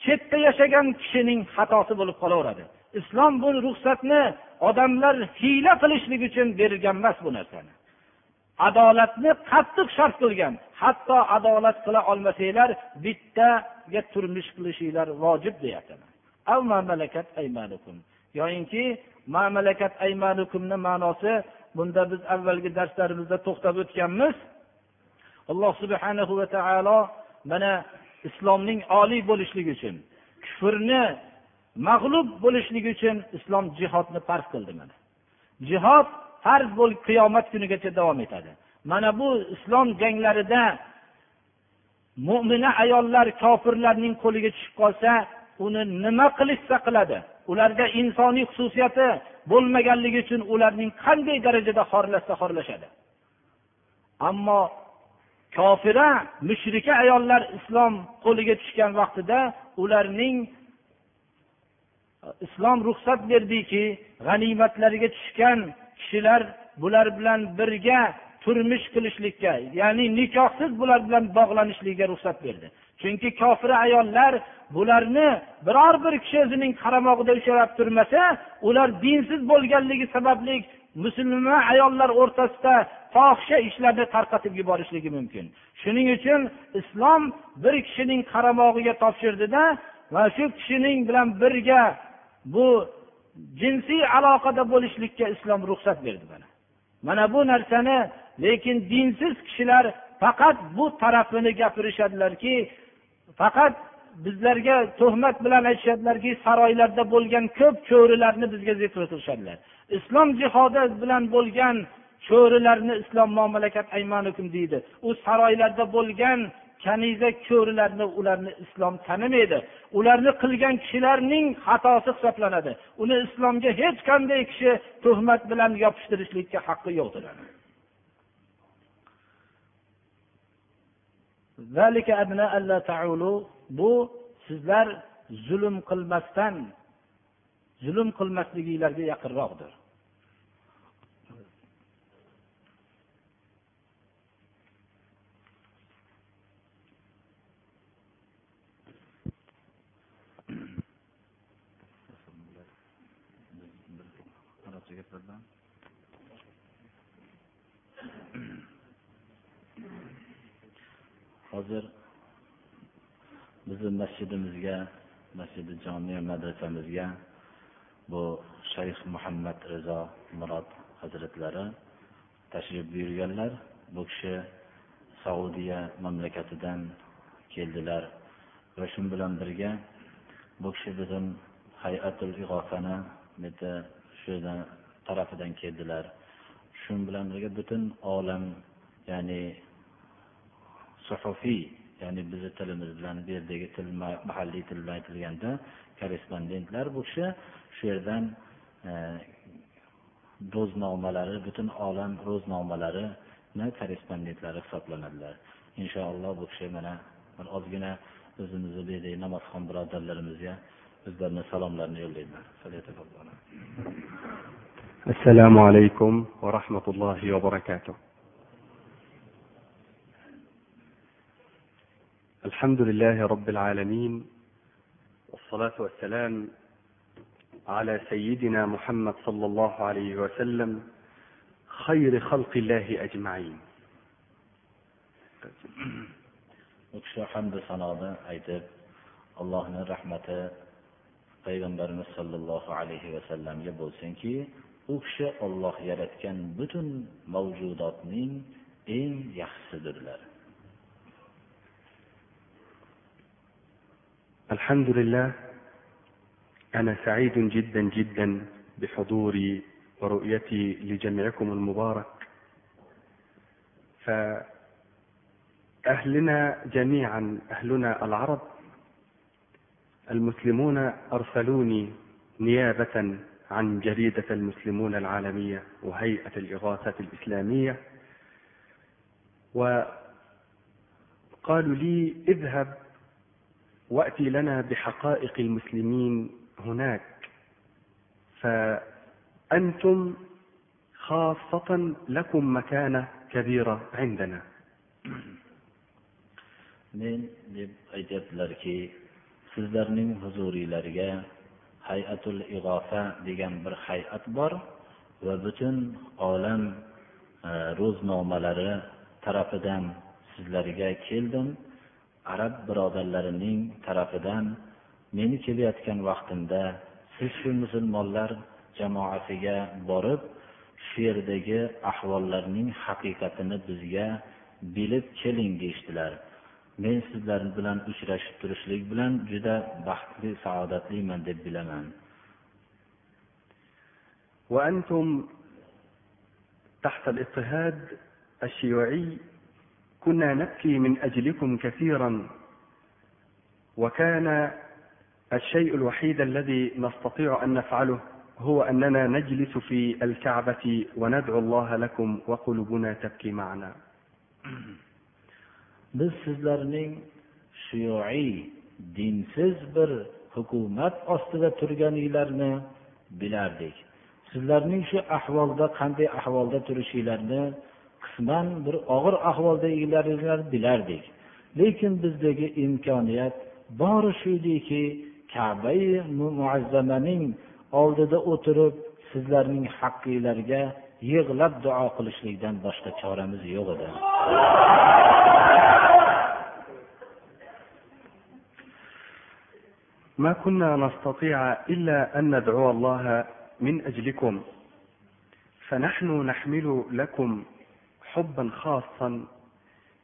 chetda yashagan kishining xatosi bo'lib qolaveradi. Islom bu ruxsatni odamlar hiyla qilishlik uchun berilgan emas bu narsani. Adolatni qattiq shart qilgan hatto adolat qila olmasanglar bittaga turmush qilishinglar vojib deyapti yoyinki mamalakat aymanukumni ma'nosi bunda biz avvalgi darslarimizda to'xtab o'tganmiz alloh subhanahu va taolo mana islomning oliy bo'lishligi uchun kufrni mag'lub bo'lishligi uchun islom jihodni farz qildi mana. Jihod farz bo'lib qiyomat kunigacha davom etadi. Mana bu islom janglarida mo'mina ayollar kofirlarning qo'liga tushib qolsa uni nima qilishsa qiladi? Ularda insoniy xususiyati bo'lmaganligi uchun ularning qanday darajada xorlashsa xorlashadi? Ammo kofira mushrika ayollar islom qo'liga tushgan vaqtida ularning e, islom ruxsat berdiki g'animatlariga tushgan kishilar bular bilan birga turmush qilishlikka ya'ni nikohsiz bular bilan bog'lanishlikka ruxsat berdi. Chunki kofira ayollar bularni biror bir kishi o'zining qaramog'ida ushlab turmasa ular dinsiz bo'lganligi sababli musulmon ayollar o'rtasida fohisha ishlarni tarqatib yuborishligi mumkin. Shuning uchun islom bir kishining qaramog'iga topshirdida va shu kishining bilan birga bu jinsiy aloqada bo'lishlikka islom ruxsat berdi mana. Mana bu narsani lekin dinsiz kishilar faqat bu tarafini gapirishadilarki faqat bizlarga tuhmat bilan aytishadilarki saroylarda bo'lgan ko'p cho'rilarni bizga zikr qilishadilar. Islom jihodi bilan bo'lgan cho'rilarni islom mamlakat aymanukum deydi. U saroylarda bo'lgan kaniza ko'rilarni ularni islom tanimaydi. Ularni qilgan kishilarning xatosi hisoblanadi. Uni islomga hech qanday kishi tuhmat bilan yopishtirishlikka haqqi yo'qdir bu sizlar zulm qilmasdan zulm qilmasliginglarga yaqinroqdir. Hozir bizni masjidimizga masjidi jomiya madrasamizga bu shayx muhammad rizo murod hazratlari tashrif buyurganlar. Bu kishi saudiya mamlakatidan keldilar va shu bilan birga bu kishi bizni hayatul ig'ofani shu tarafidan keldilar. Shu bilan birga butun olam ya'ni suhufiy ya'ni bizni tilimiz bilan bu yerdagi til mahalliy til bilan aytilganda korrespondentlar bu kishi shu yerdan e, ro'znomalari butun olam ro'znomalarini korrespondentlari hisoblanadilar. Inshaalloh bu kishi mana bir ozgina o'zimizni bu yerdagi namozxon birodarlarimizga o'zlarini salomlarini yo'llaydilar. Assalomu alaykum va rahmatullohi va barakatuh. الحمد لله رب العالمين والصلاة والسلام على سيدنا محمد صلى الله عليه وسلم خير خلق الله أجمعين. وكشو حمد صلاة أيضا الله من رحمة قيغنبرنا صلى الله عليه وسلم يبوسن كي وكشو الله يرتكن بطن موجودات من إن يخصدر لرم الحمد لله أنا سعيد جدا جدا بحضوري ورؤيتي لجميعكم المبارك. فأهلنا جميعا أهلنا العرب المسلمون أرسلوني نيابة عن جريدة المسلمون العالمية وهيئة الإغاثة الإسلامية. وقالوا لي اذهب وأتي لنا بحقائق المسلمين هناك فأنتم خاصة لكم مكانة كبيرة عندنا men deb aytyaptilarki sizlarning huzuringlarga hayatul ig'ofa degan bir hay'at bor va butun olam e, ro'znomalari tarafidan sizlarga keldim arab birodarlarining tarafidan meni kelayotgan vaqtimda siz shu musulmonlar jamoasiga borib shu yerdagi ahvollarning haqiqatini bizga bilib keling deyishdilar men sizlar bilan uchrashib turishlik bilan juda baxtli saodatliman deb bilaman وأنتم تحت الاضطهاد الشيوعي كنا نبكي من أجلكم كثيرا وكان الشيء الوحيد الذي نستطيع أن نفعله هو أننا نجلس في الكعبة وندعو الله لكم وقلوبنا تبكي معنا biz sizlarning shuyuiy dinsiz bir hukumat ostida turganinglarni bilardik sizlarning shu ahvolda qanday ahvolda turishinglarni qisman bir og'ir ahvolda egilaringlarni bilardik lekin bizdagi imkoniyat bori shu ediki kabai muazzamaning oldida o'tirib sizlarning haqqinglarga yig'lab duo qilishlikdan boshqa choramiz yo'q edi ما كنا نستطيع إلا أن ندعو الله من أجلكم فنحن نحمل لكم حبا خاصا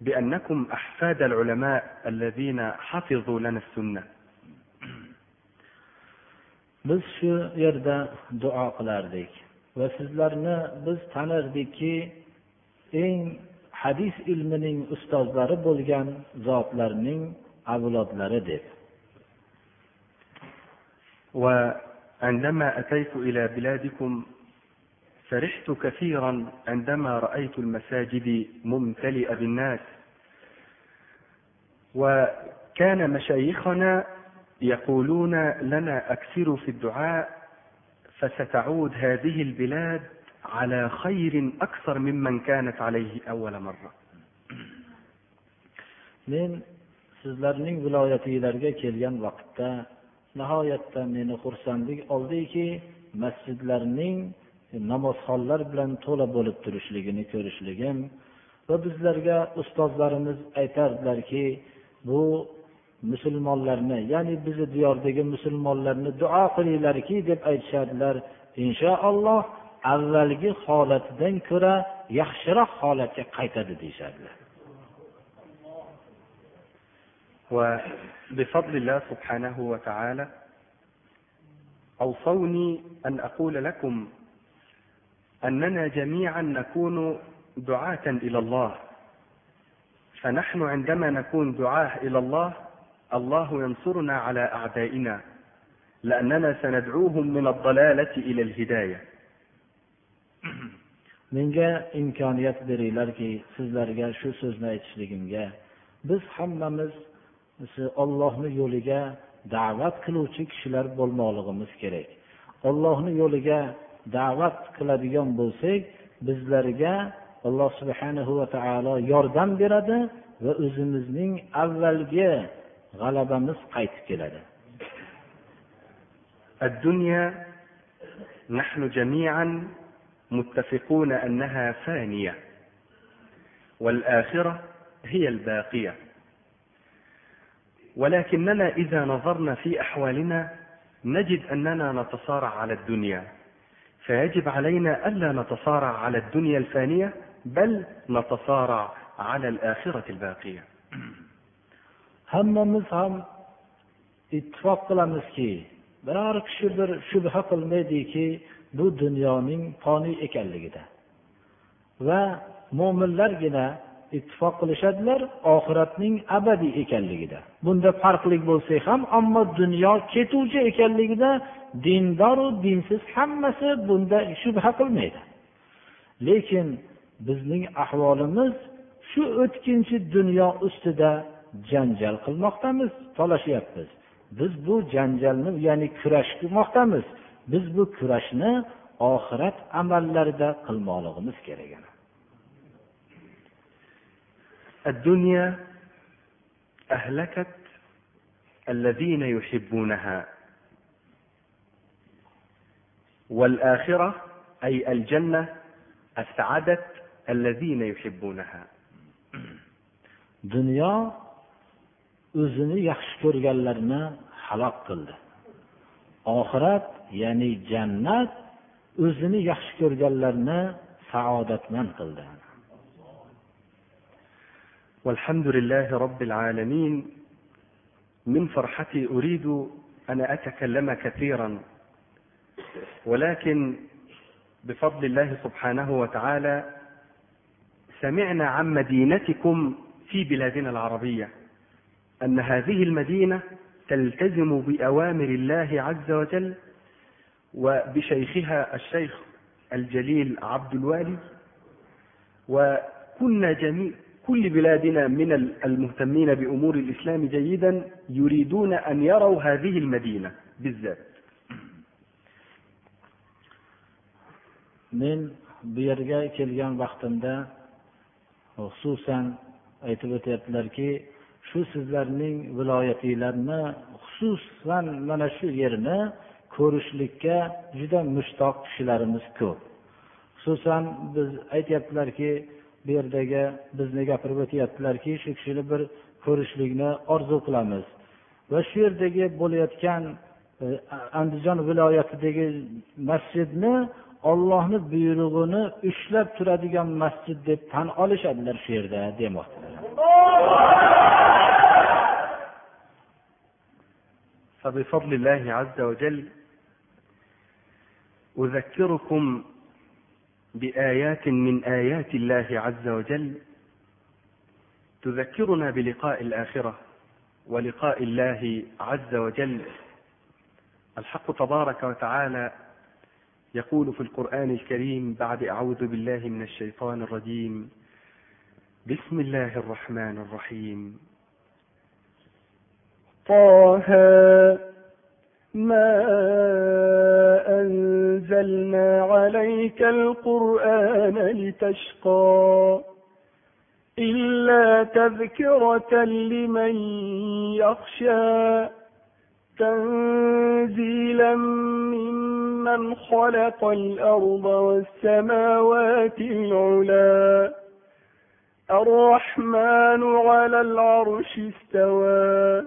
بأنكم أحفاد العلماء الذين حفظوا لنا السنة biz shu yerda duo qilardik va sizlarni biz tanardikki eng hadis ilmining ustozlari bo'lgan zotlarning avlodlari deb وعندما أتيت إلى بلادكم فرحت كثيرا عندما رأيت المساجد ممتلئة بالناس. وكان مشايخنا يقولون لنا أكثروا في الدعاء فستعود هذه البلاد على خير أكثر ممن كانت عليه أول مرة. Men sizlarning viloyatinglarga kelgan vaqtda nihoyatda meni xursandlik oldiki masjidlarning namozxonlar bilan to'la bo'lib turishligini ko'rishligim va bizlarga ustozlarimiz aytardilarki bu musulmonlarni ya'ni bizni diyordagi musulmonlarni duo qilinglarki deb aytishardilar inshaalloh avvalgi holatidan ko'ra yaxshiroq holatga qaytadi deyishardilar وبفضل الله سبحانه وتعالى أوصوني أن أقول لكم أننا جميعا نكون دعاة إلى الله. فنحن عندما نكون دعاة إلى الله الله ينصرنا على أعدائنا لأننا سندعوهم من الضلالة إلى الهداية. منجا امكانيات بري لركي سيزلرغا شو سوزنا ايتشليغمغا biz hammamiz ollohni yo'liga da'vat qiluvchi kishilar bo'lmoqligimiz kerak. Ollohni yo'liga da'vat qiladigan bo'lsak bizlarga alloh subhanahu va taolo yordam beradi va o'zimizning avvalgi g'alabamiz qaytib keladi الدنيا نحن جميعا متفقون أنها فانية والآخرة هي الباقية ولكننا إذا نظرنا في أحوالنا نجد أننا نتصارع على الدنيا فيجب علينا ألا نتصارع على الدنيا الفانية بل نتصارع على الآخرة الباقية hammamiz ham ittifoq qilamizki biror kishi bir shubha qilmaydiki bu dunyoning foniy ekanligida va mo'minlargina ittifoq qilishadilar oxiratning abadiy ekanligida. Bunda farqlik bo'lsak ham ammo dunyo ketuvchi ekanligida dindoru dinsiz hammasi bunda shubha qilmaydi. Lekin bizning ahvolimiz shu o'tkinchi dunyo ustida janjal qilmoqdamiz talashyapmiz biz bu janjalni ya'ni kurash qilmoqdamiz. Biz bu kurashni oxirat amallarida qilmoqligimiz kerak الدنيا أهلكت الذين يحبونها والآخرة أي الجنة أسعدت الذين يحبونها dunyo o'zini yaxshi ko'rganlarni halok qildi oxirat ya'ni jannat o'zini yaxshi ko'rganlarni saodatmand qildi والحمد لله رب العالمين. من فرحتي أريد أن أتكلم كثيرا ولكن بفضل الله سبحانه وتعالى سمعنا عن مدينتكم في بلادنا العربية أن هذه المدينة تلتزم بأوامر الله عز وجل وبشيخها الشيخ الجليل عبد الوالي وكنا جميع كل بلادنا من المهتمين بأمور الإسلام جيدا يريدون أن يروا هذه المدينة بالذات men bu yerga kelgan vaqtimda xususan aytib o'tyaptilarki shu sizlarning viloyatinglarni xususan mana shu yerni ko'rishlikka juda mushtoq kishilarimiz ko'p xususan biz aytyaptilarki bu yerdagi bizni gapirib o'tyaptilarki shu kishini bir ko'rishlikni orzu qilamiz va shu yerdagi bo'layotgan e, andijon viloyatidagi masjidni ollohni buyrug'ini ushlab turadigan masjid deb tan olishadilar shu yerda demoqdalar فبفضل الله عز وجل أذكركم بآيات من آيات الله عز وجل تذكرنا بلقاء الآخرة ولقاء الله عز وجل. الحق تبارك وتعالى يقول في القرآن الكريم بعد أعوذ بالله من الشيطان الرجيم بسم الله الرحمن الرحيم. طه ما أنزلنا عليك القرآن لتشقى إلا تذكرة لمن يخشى تنزيلا ممن خلق الأرض والسماوات العلا الرحمن على العرش استوى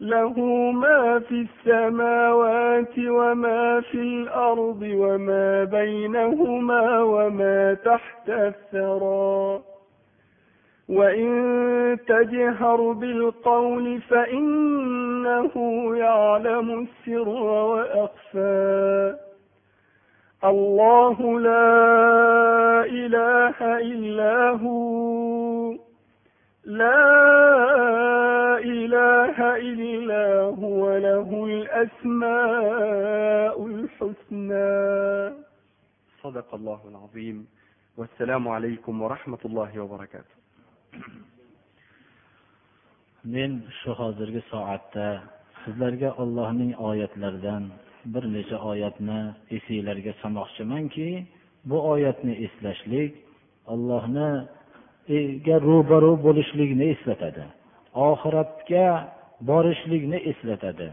له ما في السماوات وما في الأرض وما بينهما وما تحت الثرى. وإن تجهر بالقول فإنه يعلم السر وأخفى. الله لا إله إلا هو. لا إله إلا هو له الأسماء الحسنى صدق الله العظيم والسلام عليكم ورحمة الله وبركاته men shu hozirgi soatda sizlarga ollohning oyatlaridan bir necha oyatni esinglarga solmoqchimanki bu oyatni eslashlik ollohni ga ro'baru bo'lishlikni eslatadi Oxiratga borishlikni eslatadi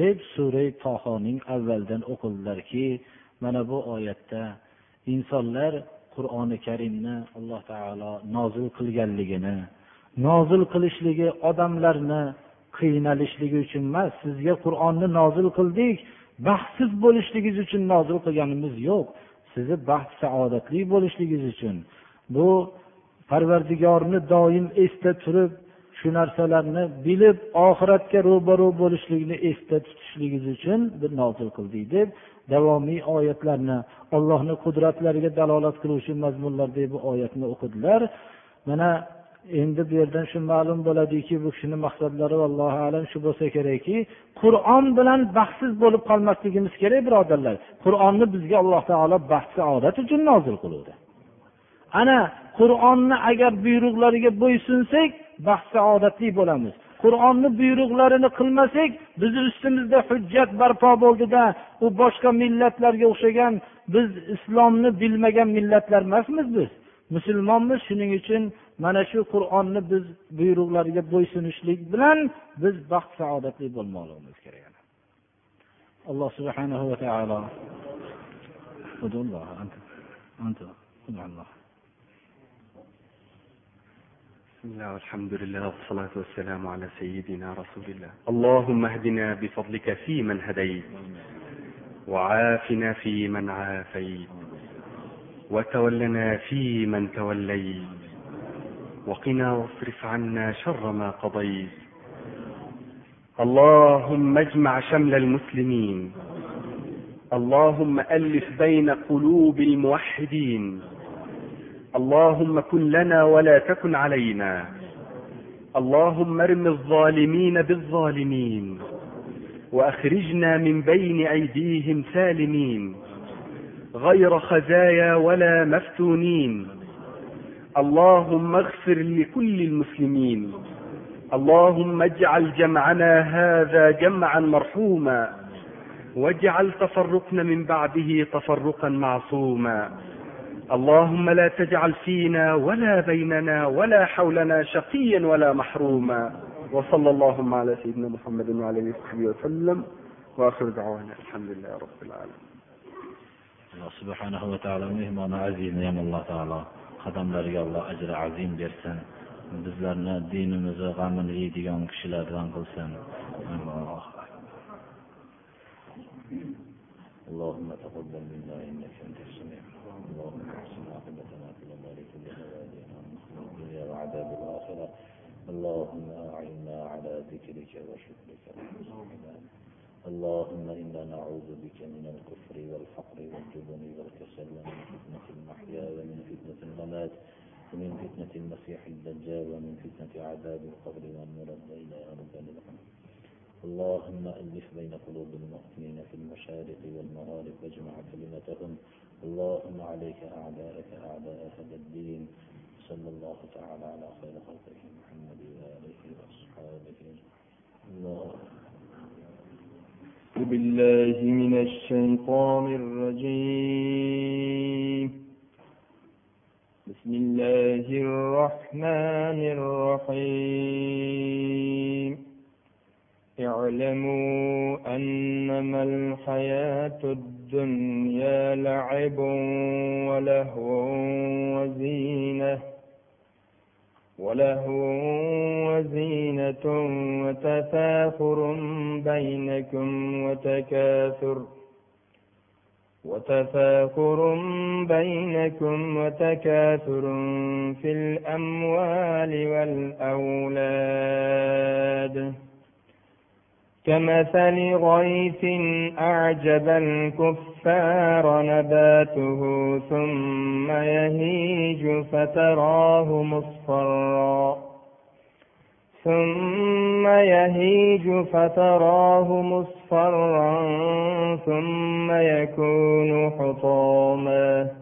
deb sura tohoning avvaldan o'qildilarki mana bu oyatda insonlar qur'oni karimni alloh taolo nozil qilganligini nozil qilishligi odamlarni qiynalishligi uchun emas sizga qur'onni nozil qildik baxtsiz bo'lishligingiz uchun nozil qilganimiz yo'q sizni baxt saodatli bo'lishligingiz uchun. Bu parvardigorni doim esda turib shu narsalarni bilib oxiratga ro'baru bo'lishlikni esda tutishligingiz uchun bir nozil qildik deb davomiy oyatlarni allohni qudratlariga dalolat qiluvchi mazmunlardagi bu oyatni o'qidilar. Mana endi bu yerdan shu ma'lum bo'ladiki bu kishini maqsadlari allohu alam shu bo'lsa kerakki qur'on bilan baxtsiz bo'lib qolmasligimiz kerak birodarlar. Qur'onni bizga alloh taolo baxt saodat uchun nozil qiluvdi. Ana qur'onni agar buyruqlariga bo'ysunsak baxt saodatli bo'lamiz. Qur'onni buyruqlarini qilmasak bizni ustimizda hujjat barpo bo'ldida u boshqa millatlarga o'xshagan biz islomni bilmagan millatlar emasmiz biz. Musulmonmiz shuning uchun mana shu qur'onni biz buyruqlariga bo'ysunishlik bilan biz baxt saodatli bo'lmoqligimiz kerak alloh subhanahu va taolo. بسم الله والحمد لله والصلاة والسلام على سيدنا رسول الله اللهم اهدنا بفضلك فيمن هديت وعافنا فيمن عافيت وتولنا فيمن توليت وقنا واصرف عنا شر ما قضيت اللهم اجمع شمل المسلمين اللهم ألف بين قلوب الموحدين اللهم كن لنا ولا تكن علينا. اللهم ارم الظالمين بالظالمين. وأخرجنا من بين أيديهم سالمين. غير خزايا ولا مفتونين. اللهم اغفر لكل المسلمين. اللهم اجعل جمعنا هذا جمعا مرحوما. واجعل تفرقنا من بعده تفرقا معصوما. اللهم لا تجعل فينا ولا بيننا ولا حولنا شقيا ولا محروما. وصلى اللهم على سيدنا محمد وعلى آله وصحبه وسلم. وآخر دعوانا الحمد لله رب العالمين. الله سبحانه وتعالى مهما عزيز نعم الله تعالى. قدم لرجال الله اجر عظيم برسن. بزلنا دين مزغ من يدي يوم كشلاد وانقلسن نعم اللهم تقبل منا إنك أنت السميع اللهم أحسن عاقبتنا في الأمور كلها وأهدنا من الدنيا وعذاب الآخرة. اللهم أعنا على ذكرك وشكرك. اللهم إنا نعوذ بك من الكفر والفقر والجبن والكسل ومن فتنة المحيا ومن فتنة الممات ومن فتنة المسيح الدجال ومن فتنة عذاب القبر والمرد إلى أرض الغنم اللهم ألف بين قلوب المؤمنين في المشارق والمغارب واجمع كلمتهم. اللهم عليك أعداءك أعداء هذا الدين. صلى الله تعالى على خير خلقه محمد وآله وأصحابه. الله بالله من الشيطان الرجيم. بسم الله الرحمن الرحيم. اعلموا أنما الحياة الدنيا لعب ولهو وزينة ولهو وزينة وتفاخر بينكم وتكاثر وتفاخر بينكم وتكاثر في الأموال والأولاد كمثل غيث أعجب الكفار نباته ثم يهيج فتراه مصفرا. ثم يهيج فتراه مصفرا ثم يكون حطاما.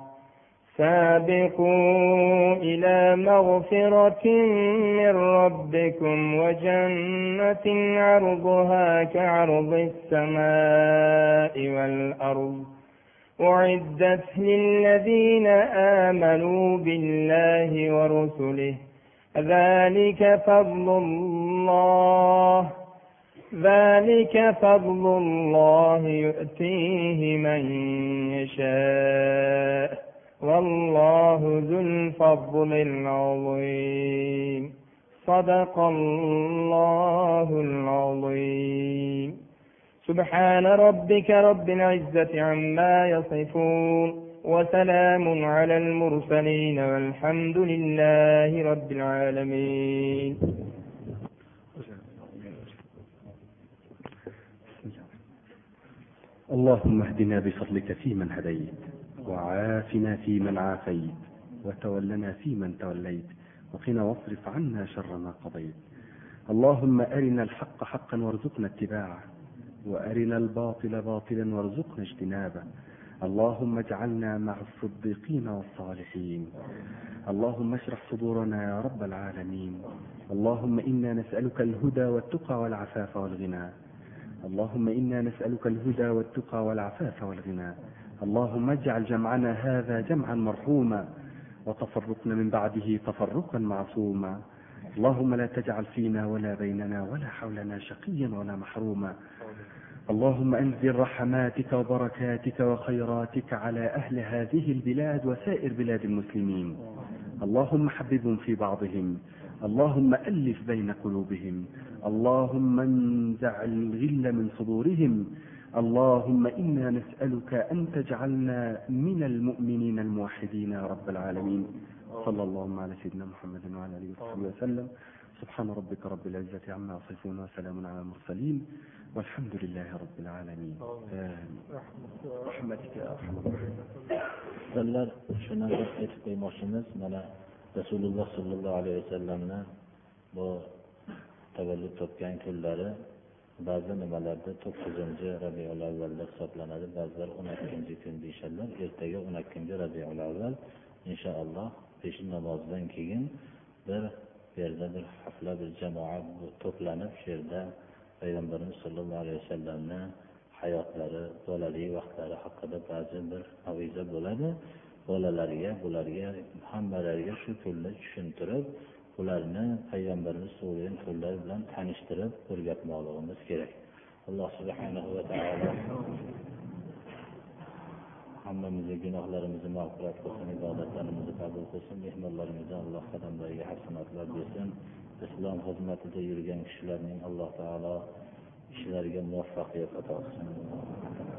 سابقوا إلى مغفرة من ربكم وجنة عرضها كعرض السماء والأرض أعدت للذين آمنوا بالله ورسله ذلك فضل الله ذلك فضل الله يؤتيه من يشاء والله ذو الفضل العظيم. صدق الله العظيم. سبحان ربك رب العزة عما يصفون وسلام على المرسلين والحمد لله رب العالمين. اللهم اهدنا بفضلك فيمن هديت. وعافنا فيمن عافيت وتولنا فيمن توليت وقنا واصرف عنا شر ما قضيت. اللهم أرنا الحق حقا وارزقنا اتباعه وأرنا الباطل باطلا وارزقنا اجتنابه. اللهم اجعلنا مع الصديقين والصالحين. اللهم اشرح صدورنا يا رب العالمين. اللهم إنا نسألك الهدى والتقى والعفاف والغنى. اللهم إنا نسألك الهدى والتقى والعفاف والغنى. اللهم اجعل جمعنا هذا جمعا مرحوما وتفرقنا من بعده تفرقا معصوما. اللهم لا تجعل فينا ولا بيننا ولا حولنا شقيا ولا محروما. اللهم انزل رحماتك وبركاتك وخيراتك على أهل هذه البلاد وسائر بلاد المسلمين. اللهم حببهم في بعضهم. اللهم ألف بين قلوبهم. اللهم انزع الغل من صدورهم. اللهم إنا نسألك أن تجعلنا من المؤمنين الموحدين يا رب العالمين. صلى الله على سيدنا محمد وعلى آله وصحبه وسلم. سبحان ربك رب العزة عما يصفون وسلام على المرسلين. والحمد لله رب العالمين. يا أرحم الراحمين. Sizlar shuni biz aytib qo'ymoqchimiz mana rasululloh sollallohu alayhi vasallamni bu tavallud topgan kunlari ba'zi nimalarda to'qqizinchi rabiul avvalda hisoblanadi ba'zilar o'n ikkinchi kun deyishadilar ertaga o'n ikkinchi rabiul avval inshaalloh peshin namozidan keyin bir bu yerda bir hafla bir jamoa to'planib shu yerda payg'ambarimiz sollallohu alayhi vasallamni hayotlari bolalik vaqtlari haqida ba'zi bir aviza bo'ladi. Bolalarga bularga hammalariga shu kunni tushuntirib ularni payg'ambarimiz tug'ilgan kunlar bilan tanishtirib o'rgatmoqligimiz kerak. Alloh subhanahu va taolo hammamizni gunohlarimizni mag'firat qilsin ibodatlarimizni qabul qilsin mehmonlarimizni alloh qadamlariga hasanatlar bersin. Islom xizmatida yurgan kishilarning alloh taolo ishlariga muvaffaqiyat ato qilsin.